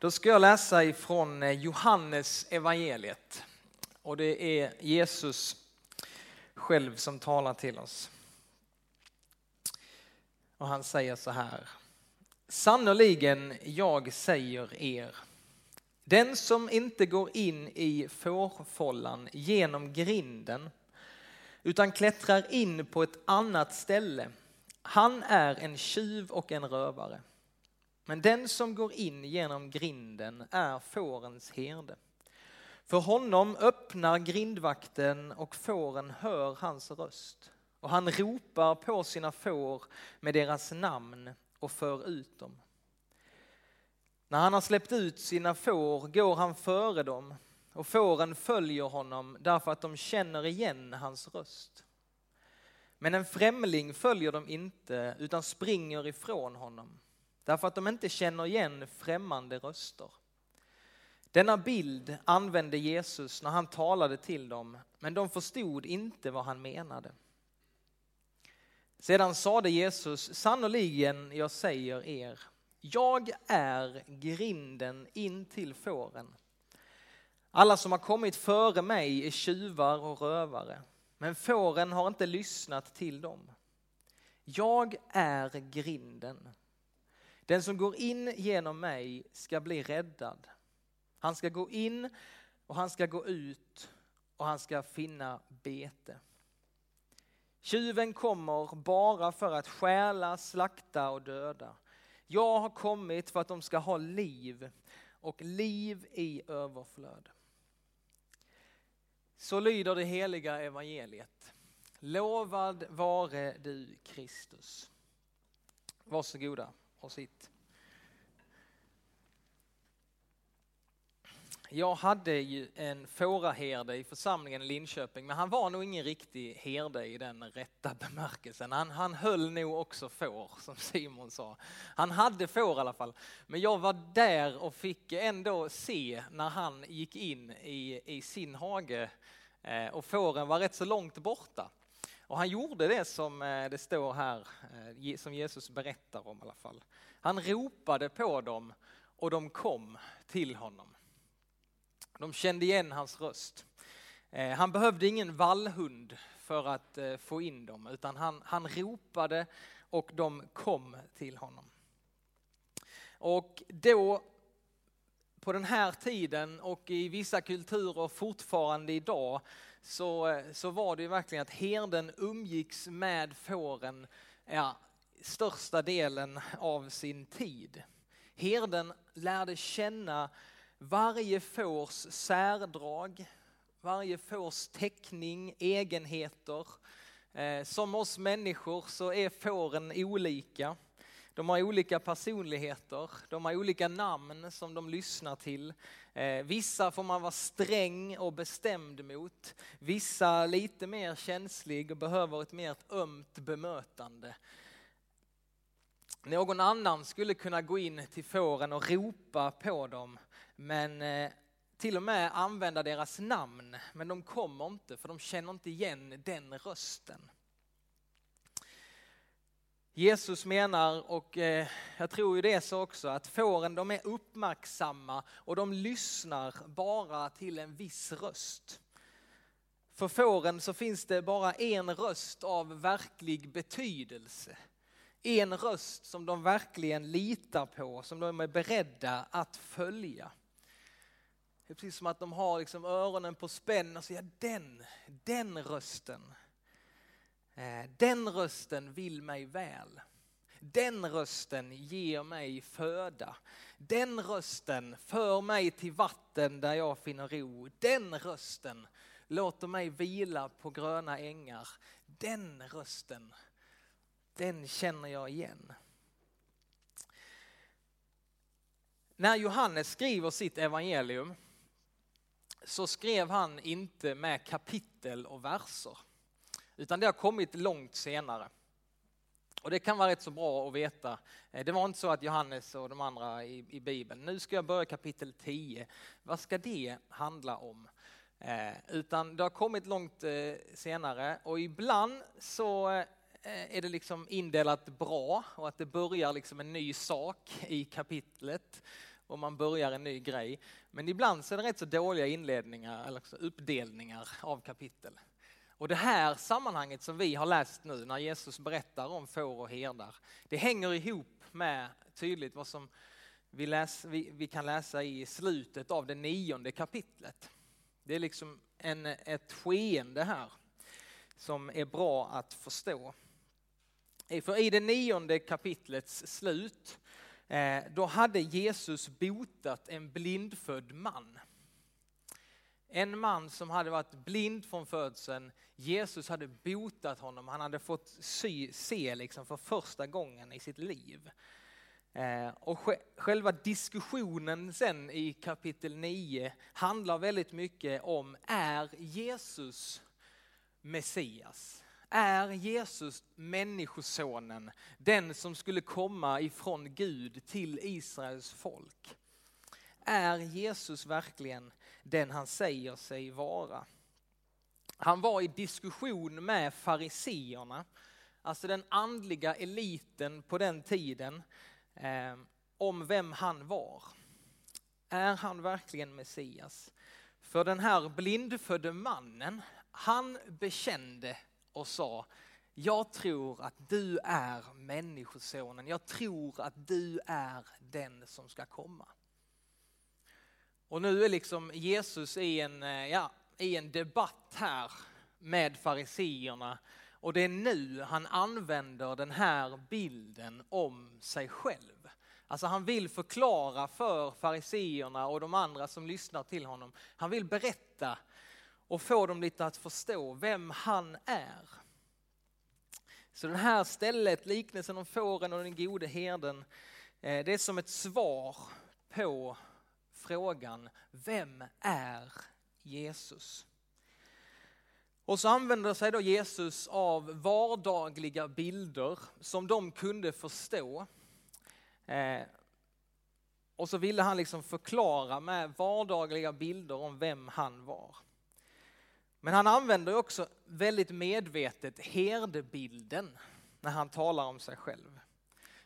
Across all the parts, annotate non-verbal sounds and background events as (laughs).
Då ska jag läsa ifrån eh, Johannes evangeliet. Och det är Jesus själv som talar till oss. Och han säger så här. Sannoliken jag säger er, den som inte går in i fårfållan genom grinden utan klättrar in på ett annat ställe, han är en tjuv och en rövare. Men den som går in genom grinden är fårens herde. För honom öppnar grindvakten och fåren hör hans röst. Och han ropar på sina får med deras namn och för ut dem. När han har släppt ut sina får går han före dem och fåren följer honom därför att de känner igen hans röst. Men en främling följer dem inte utan springer ifrån honom därför att de inte känner igen främmande röster. Denna bild använde Jesus när han talade till dem, men de förstod inte vad han menade. Sedan sade Jesus, sannoliken jag säger er, jag är grinden in till fåren. Alla som har kommit före mig är tjuvar och rövare, men fåren har inte lyssnat till dem. Jag är grinden. Den som går in genom mig ska bli räddad. Han ska gå in och han ska gå ut och han ska finna bete. Tjuven kommer bara för att stjäla, slakta och döda. Jag har kommit för att de ska ha liv och liv i överflöd. Så lyder det heliga evangeliet. Lovad vare du Kristus. Varsågoda och sitt. Jag hade ju en fåraherde i församlingen i Linköping, men han var nog ingen riktig herde i den rätta bemärkelsen. Han, han höll nog också får, som Simon sa. Han hade får i alla fall. Men jag var där och fick ändå se när han gick in i, i sin hage eh, och fåren var rätt så långt borta. Och han gjorde det som eh, det står här, eh, som Jesus berättar om i alla fall. Han ropade på dem och de kom till honom. De kände igen hans röst. Eh, han behövde ingen vallhund för att få in dem, utan han, han ropade och de kom till honom. Och då, på den här tiden och i vissa kulturer fortfarande idag, så, så var det ju verkligen att herden umgicks med fåren ja, största delen av sin tid. Herden lärde känna varje fårs särdrag, varje fårs teckning, egenheter. Eh, som oss människor så är fåren olika. De har olika personligheter, de har olika namn som de lyssnar till. Eh, vissa får man vara sträng och bestämd mot. Vissa lite mer känslig och behöver ett mer ömt bemötande. Någon annan skulle kunna gå in till fåren och ropa på dem, men eh, till och med använda deras namn. Men de kommer inte, för de känner inte igen den rösten. Jesus menar, och eh, jag tror ju det är så också, att fåren de är uppmärksamma och de lyssnar bara till en viss röst. För fåren så finns det bara en röst av verklig betydelse. En röst som de verkligen litar på, som de är beredda att följa. Det är precis som att de har liksom öronen på spänn och säger den, den rösten Eh, den rösten vill mig väl. Den rösten ger mig föda. Den rösten för mig till vatten där jag finner ro. Den rösten låter mig vila på gröna ängar. Den rösten, den känner jag igen. När Johannes skriver sitt evangelium så skrev han inte med kapitel och verser. Utan det har kommit långt senare. Och det kan vara rätt så bra att veta. Eh, det var inte så att Johannes och de andra i, i Bibeln, nu ska jag börja kapitel 10. Vad ska det handla om? Eh, utan det har kommit långt eh, senare och ibland så eh, är det liksom indelat bra och att det börjar liksom en ny sak i kapitlet. och man börjar en ny grej. Men ibland så är det rätt så dåliga inledningar eller uppdelningar av kapitel. Och det här sammanhanget som vi har läst nu när Jesus berättar om får och herdar, det hänger ihop med tydligt vad som vi, läs, vi, vi kan läsa i slutet av det nionde kapitlet. Det är liksom en, ett skeende här som är bra att förstå. För i det nionde kapitlets slut, eh, då hade Jesus botat en blindfödd man. En man som hade varit blind från födseln, Jesus hade botat honom, han hade fått sy, se liksom för första gången i sitt liv. Eh, och själva diskussionen sen i kapitel 9 handlar väldigt mycket om, är Jesus Messias? Är Jesus människosonen, den som skulle komma ifrån Gud till Israels folk? Är Jesus verkligen den han säger sig vara? Han var i diskussion med fariseerna, alltså den andliga eliten på den tiden, eh, om vem han var. Är han verkligen Messias? För den här blindfödde mannen, han bekände och sa, jag tror att du är människosonen, jag tror att du är den som ska komma. Och nu är liksom Jesus i en, eh, ja, i en debatt här med fariseerna och det är nu han använder den här bilden om sig själv. Alltså han vill förklara för fariseerna och de andra som lyssnar till honom. Han vill berätta och få dem lite att förstå vem han är. Så det här stället, liknelsen om fåren och den gode herden, eh, det är som ett svar på frågan, vem är Jesus? Och så använder sig då Jesus av vardagliga bilder som de kunde förstå. Eh, och så ville han liksom förklara med vardagliga bilder om vem han var. Men han använder också väldigt medvetet herdebilden när han talar om sig själv.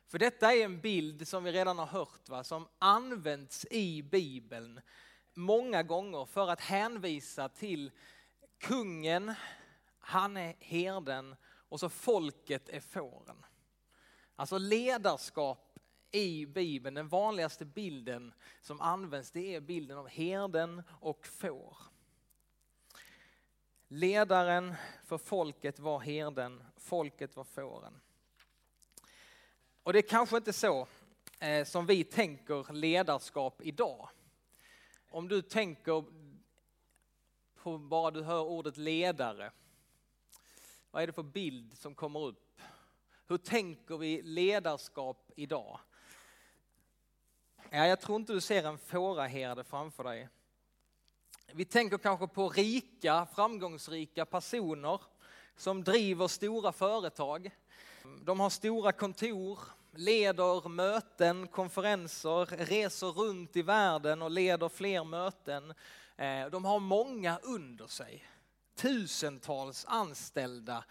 För detta är en bild som vi redan har hört, va, som används i Bibeln många gånger för att hänvisa till kungen, han är herden och så folket är fåren. Alltså ledarskap i Bibeln, den vanligaste bilden som används det är bilden av herden och får. Ledaren för folket var herden, folket var fåren. Och det är kanske inte så eh, som vi tänker ledarskap idag. Om du tänker på bara du hör ordet ledare, vad är det för bild som kommer upp? Hur tänker vi ledarskap idag? Ja, jag tror inte du ser en fåraherde framför dig. Vi tänker kanske på rika, framgångsrika personer som driver stora företag. De har stora kontor, leder möten, konferenser, reser runt i världen och leder fler möten. Eh, de har många under sig, tusentals anställda,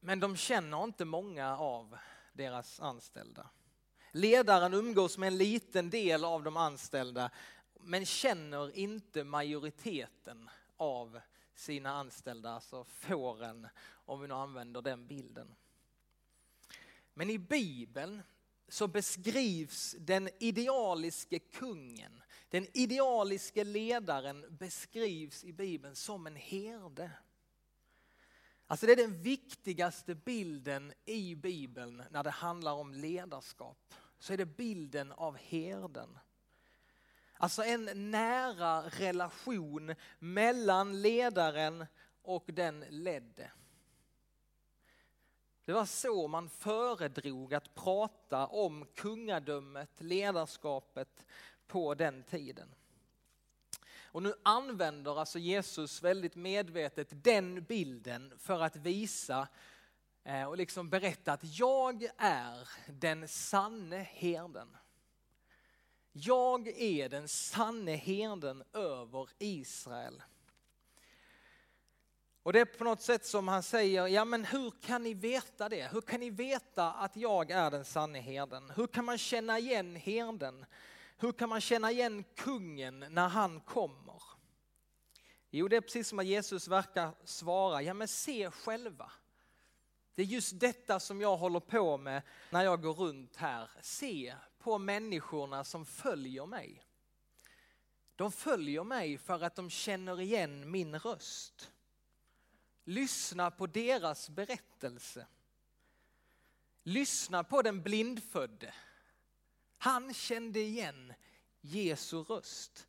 men de känner inte många av deras anställda. Ledaren umgås med en liten del av de anställda, men känner inte majoriteten av sina anställda, alltså fåren, om vi nu använder den bilden. Men i Bibeln så beskrivs den idealiske kungen, den idealiske ledaren beskrivs i Bibeln som en herde. Alltså det är den viktigaste bilden i Bibeln när det handlar om ledarskap. Så är det bilden av herden. Alltså en nära relation mellan ledaren och den ledde. Det var så man föredrog att prata om kungadömet, ledarskapet på den tiden. Och nu använder alltså Jesus väldigt medvetet den bilden för att visa eh, och liksom berätta att jag är den sanne herden. Jag är den sanne herden över Israel. Och det är på något sätt som han säger, ja men hur kan ni veta det? Hur kan ni veta att jag är den sanne herden? Hur kan man känna igen herden? Hur kan man känna igen kungen när han kommer? Jo, det är precis som att Jesus verkar svara, ja men se själva. Det är just detta som jag håller på med när jag går runt här. Se på människorna som följer mig. De följer mig för att de känner igen min röst. Lyssna på deras berättelse. Lyssna på den blindfödde. Han kände igen Jesu röst.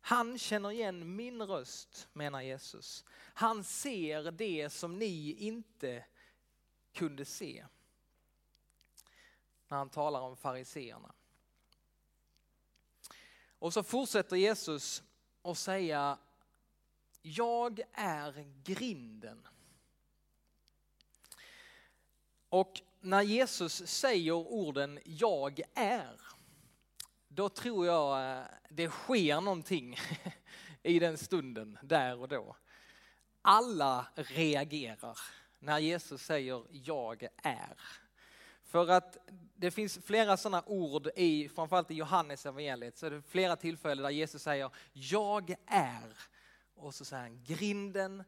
Han känner igen min röst, menar Jesus. Han ser det som ni inte kunde se. När han talar om fariseerna. Och så fortsätter Jesus att säga, jag är grinden. Och när Jesus säger orden jag är, då tror jag eh, det sker någonting (laughs) i den stunden, där och då. Alla reagerar när Jesus säger jag är. För att det finns flera sådana ord i, framförallt i Johannes evangeliet, så är det flera tillfällen där Jesus säger jag är. Och så säger han grinden,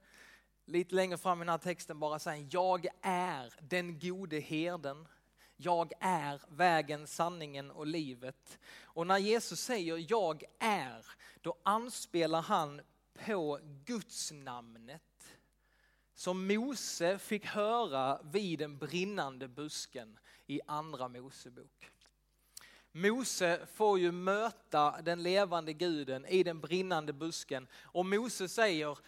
lite längre fram i den här texten bara säger jag är den gode herden. Jag är vägen, sanningen och livet. Och när Jesus säger jag är, då anspelar han på Guds namnet som Mose fick höra vid den brinnande busken i andra Mosebok. Mose får ju möta den levande guden i den brinnande busken och Mose säger,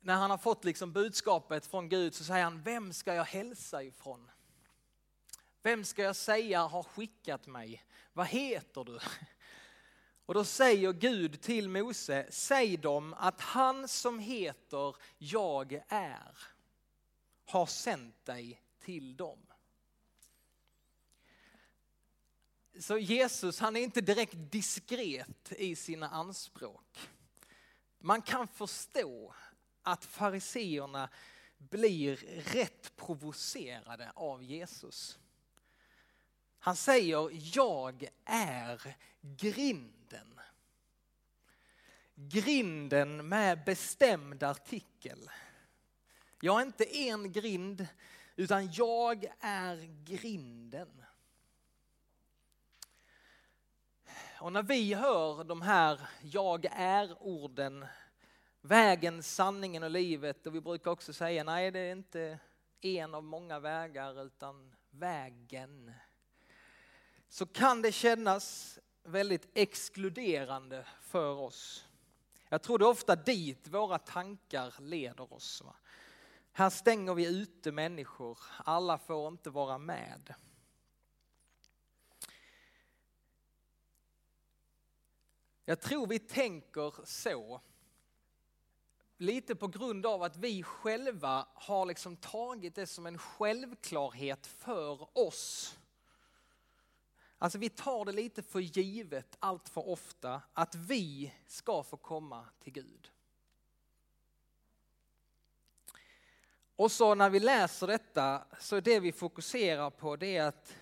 när han har fått liksom budskapet från Gud så säger han, vem ska jag hälsa ifrån? Vem ska jag säga har skickat mig? Vad heter du? (laughs) Och då säger Gud till Mose, säg dem att han som heter jag är har sänt dig till dem. Så Jesus han är inte direkt diskret i sina anspråk. Man kan förstå att fariseerna blir rätt provocerade av Jesus. Han säger, jag är grinden. Grinden med bestämd artikel. Jag är inte en grind, utan jag är grinden. Och när vi hör de här jag är-orden, vägen, sanningen och livet, och vi brukar också säga nej det är inte en av många vägar utan vägen så kan det kännas väldigt exkluderande för oss. Jag tror det är ofta dit våra tankar leder oss. Va? Här stänger vi ute människor, alla får inte vara med. Jag tror vi tänker så. Lite på grund av att vi själva har liksom tagit det som en självklarhet för oss. Alltså vi tar det lite för givet allt för ofta att vi ska få komma till Gud. Och så när vi läser detta så är det vi fokuserar på det är att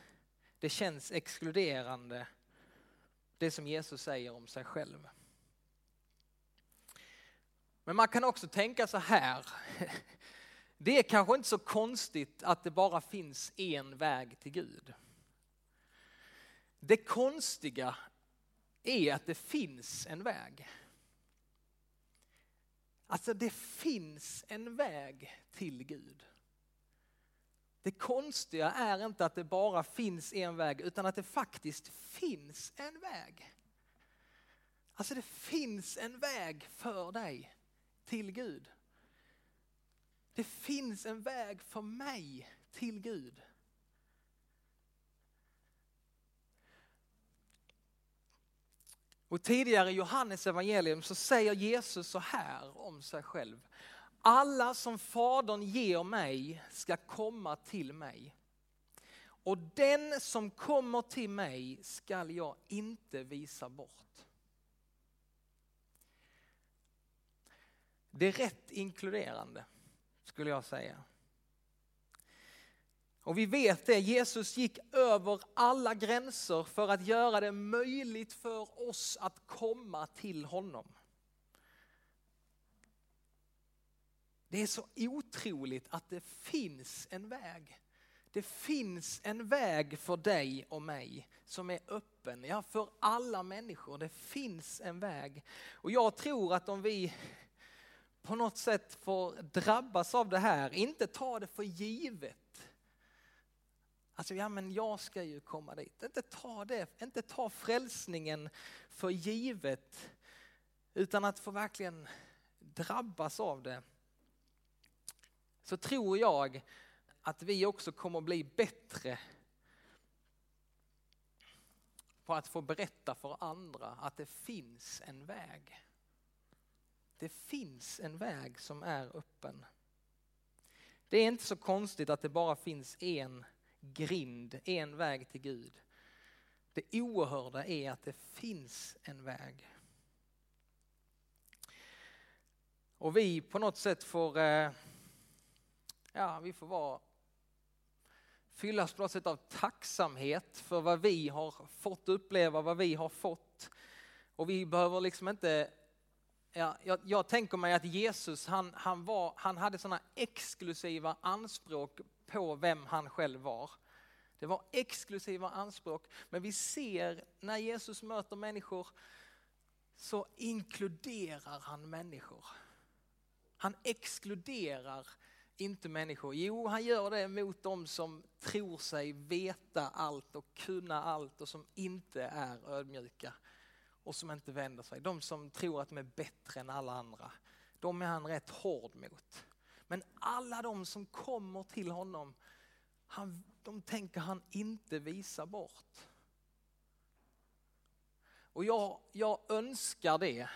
det känns exkluderande det som Jesus säger om sig själv. Men man kan också tänka så här. (laughs) Det är kanske inte så konstigt att det bara finns en väg till Gud. Det konstiga är att det finns en väg. Alltså det finns en väg till Gud. Det konstiga är inte att det bara finns en väg utan att det faktiskt finns en väg. Alltså det finns en väg för dig till Gud. Det finns en väg för mig till Gud. Och tidigare i Johannes evangelium så säger Jesus så här om sig själv. Alla som Fadern ger mig ska komma till mig. Och den som kommer till mig skall jag inte visa bort. Det är rätt inkluderande skulle jag säga. Och vi vet det, Jesus gick över alla gränser för att göra det möjligt för oss att komma till honom. Det är så otroligt att det finns en väg. Det finns en väg för dig och mig som är öppen, ja för alla människor. Det finns en väg. Och jag tror att om vi på något sätt får drabbas av det här, inte ta det för givet. Alltså, ja men jag ska ju komma dit. Inte ta det, inte ta frälsningen för givet. Utan att få verkligen drabbas av det. Så tror jag att vi också kommer bli bättre på att få berätta för andra att det finns en väg. Det finns en väg som är öppen. Det är inte så konstigt att det bara finns en grind, en väg till Gud. Det oerhörda är att det finns en väg. Och vi på något sätt får, eh, ja vi får vara fyllas på något sätt av tacksamhet för vad vi har fått uppleva, vad vi har fått. Och vi behöver liksom inte, ja, jag, jag tänker mig att Jesus han, han, var, han hade sådana exklusiva anspråk på vem han själv var. Det var exklusiva anspråk, men vi ser när Jesus möter människor så inkluderar han människor. Han exkluderar inte människor. Jo, han gör det mot dem som tror sig veta allt och kunna allt och som inte är ödmjuka och som inte vänder sig. De som tror att de är bättre än alla andra, de är han rätt hård mot. Men alla de som kommer till honom, han, de tänker han inte visa bort. Och jag, jag önskar det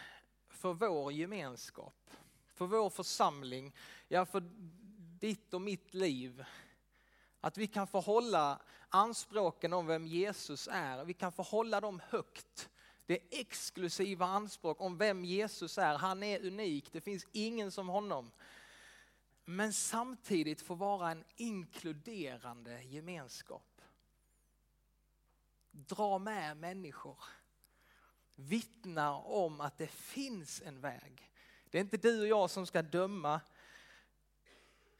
för vår gemenskap, för vår församling, ja för ditt och mitt liv. Att vi kan få hålla anspråken om vem Jesus är, vi kan få hålla dem högt. Det är exklusiva anspråk om vem Jesus är. Han är unik, det finns ingen som honom. Men samtidigt få vara en inkluderande gemenskap. Dra med människor. Vittna om att det finns en väg. Det är inte du och jag som ska döma,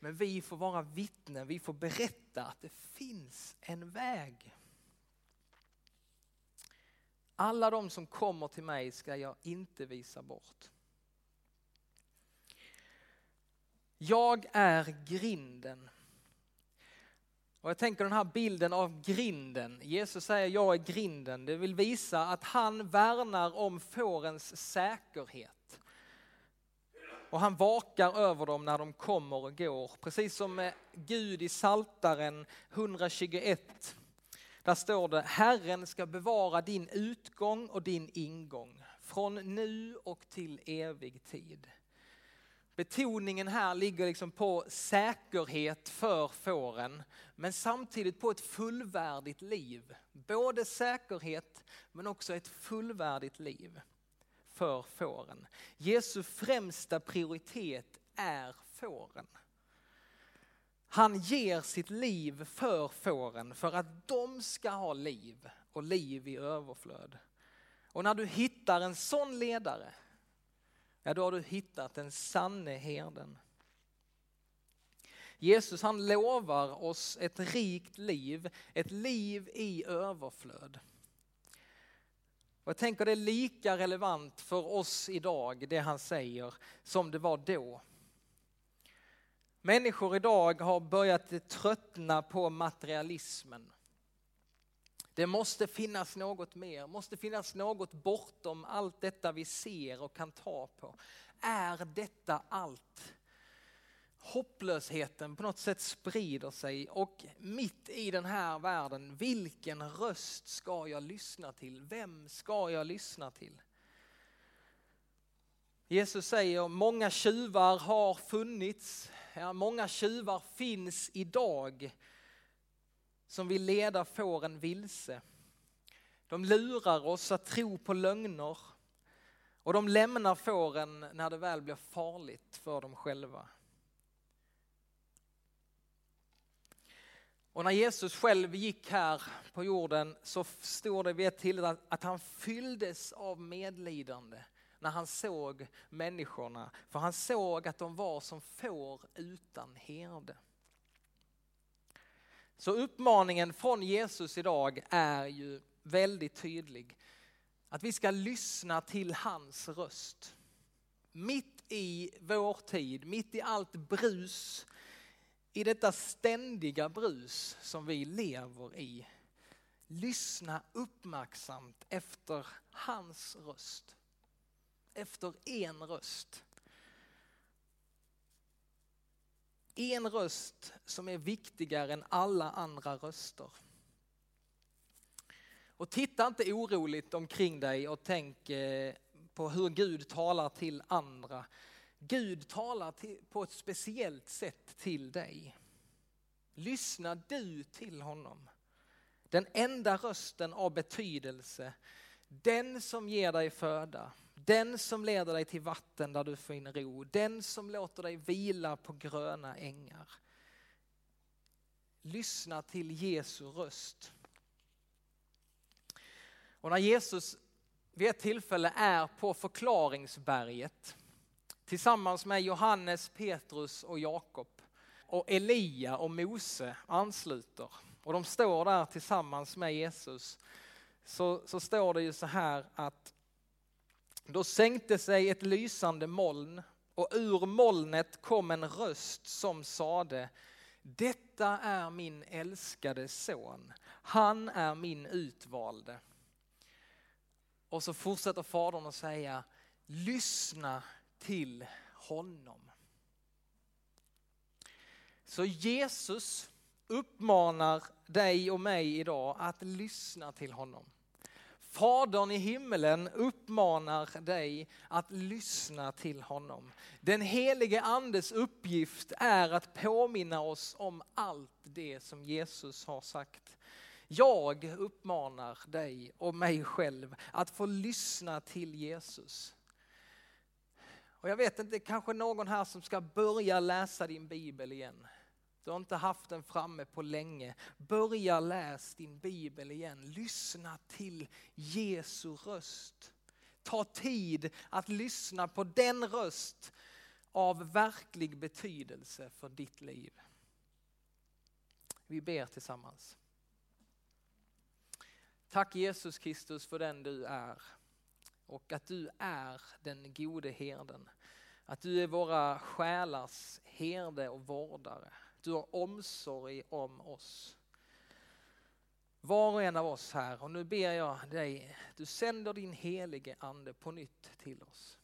men vi får vara vittnen, vi får berätta att det finns en väg. Alla de som kommer till mig ska jag inte visa bort. Jag är grinden. Och jag tänker den här bilden av grinden. Jesus säger jag är grinden. Det vill visa att han värnar om fårens säkerhet. Och han vakar över dem när de kommer och går. Precis som eh, Gud i Saltaren 121. Där står det, Herren ska bevara din utgång och din ingång från nu och till evig tid. Betoningen här ligger liksom på säkerhet för fåren, men samtidigt på ett fullvärdigt liv. Både säkerhet men också ett fullvärdigt liv för fåren. Jesu främsta prioritet är fåren. Han ger sitt liv för fåren för att de ska ha liv och liv i överflöd. Och när du hittar en sån ledare, ja då har du hittat den sanne herden. Jesus han lovar oss ett rikt liv, ett liv i överflöd. Och jag tänker det är lika relevant för oss idag, det han säger, som det var då. Människor idag har börjat tröttna på materialismen. Det måste finnas något mer, måste finnas något bortom allt detta vi ser och kan ta på. Är detta allt? Hopplösheten på något sätt sprider sig och mitt i den här världen, vilken röst ska jag lyssna till? Vem ska jag lyssna till? Jesus säger många tjuvar har funnits, ja, många tjuvar finns idag som vill leda fåren vilse. De lurar oss att tro på lögner och de lämnar fåren när det väl blir farligt för dem själva. Och när Jesus själv gick här på jorden så står det vid ett tillfälle att han fylldes av medlidande när han såg människorna. För han såg att de var som får utan herde. Så uppmaningen från Jesus idag är ju väldigt tydlig. Att vi ska lyssna till hans röst. Mitt i vår tid, mitt i allt brus, i detta ständiga brus som vi lever i. Lyssna uppmärksamt efter hans röst. Efter en röst. En röst som är viktigare än alla andra röster. Och titta inte oroligt omkring dig och tänk eh, på hur Gud talar till andra. Gud talar till, på ett speciellt sätt till dig. Lyssna du till honom. Den enda rösten av betydelse, den som ger dig föda, den som leder dig till vatten där du får in ro, den som låter dig vila på gröna ängar. Lyssna till Jesu röst. Och när Jesus vid ett tillfälle är på förklaringsberget tillsammans med Johannes, Petrus och Jakob. Och Elia och Mose ansluter. Och de står där tillsammans med Jesus. Så, så står det ju så här att då sänkte sig ett lysande moln och ur molnet kom en röst som sade Detta är min älskade son, han är min utvalde. Och så fortsätter fadern att säga lyssna till honom. Så Jesus uppmanar dig och mig idag att lyssna till honom. Fadern i himmelen uppmanar dig att lyssna till honom. Den helige andes uppgift är att påminna oss om allt det som Jesus har sagt. Jag uppmanar dig och mig själv att få lyssna till Jesus. Och jag vet inte, kanske någon här som ska börja läsa din bibel igen. Du har inte haft den framme på länge. Börja läs din bibel igen. Lyssna till Jesu röst. Ta tid att lyssna på den röst av verklig betydelse för ditt liv. Vi ber tillsammans. Tack Jesus Kristus för den du är och att du är den gode herden. Att du är våra själars herde och vårdare. Du har omsorg om oss. Var och en av oss här och nu ber jag dig, du sänder din helige ande på nytt till oss.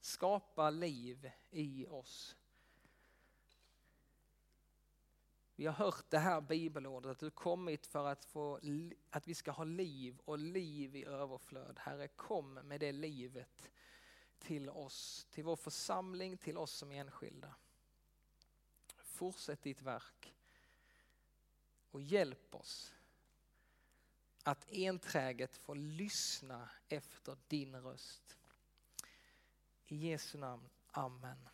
Skapa liv i oss. Vi har hört det här bibelordet att du kommit för att, få, att vi ska ha liv och liv i överflöd. Herre kom med det livet till oss, till vår församling, till oss som enskilda. Fortsätt ditt verk och hjälp oss att enträget få lyssna efter din röst. I Jesu namn, Amen.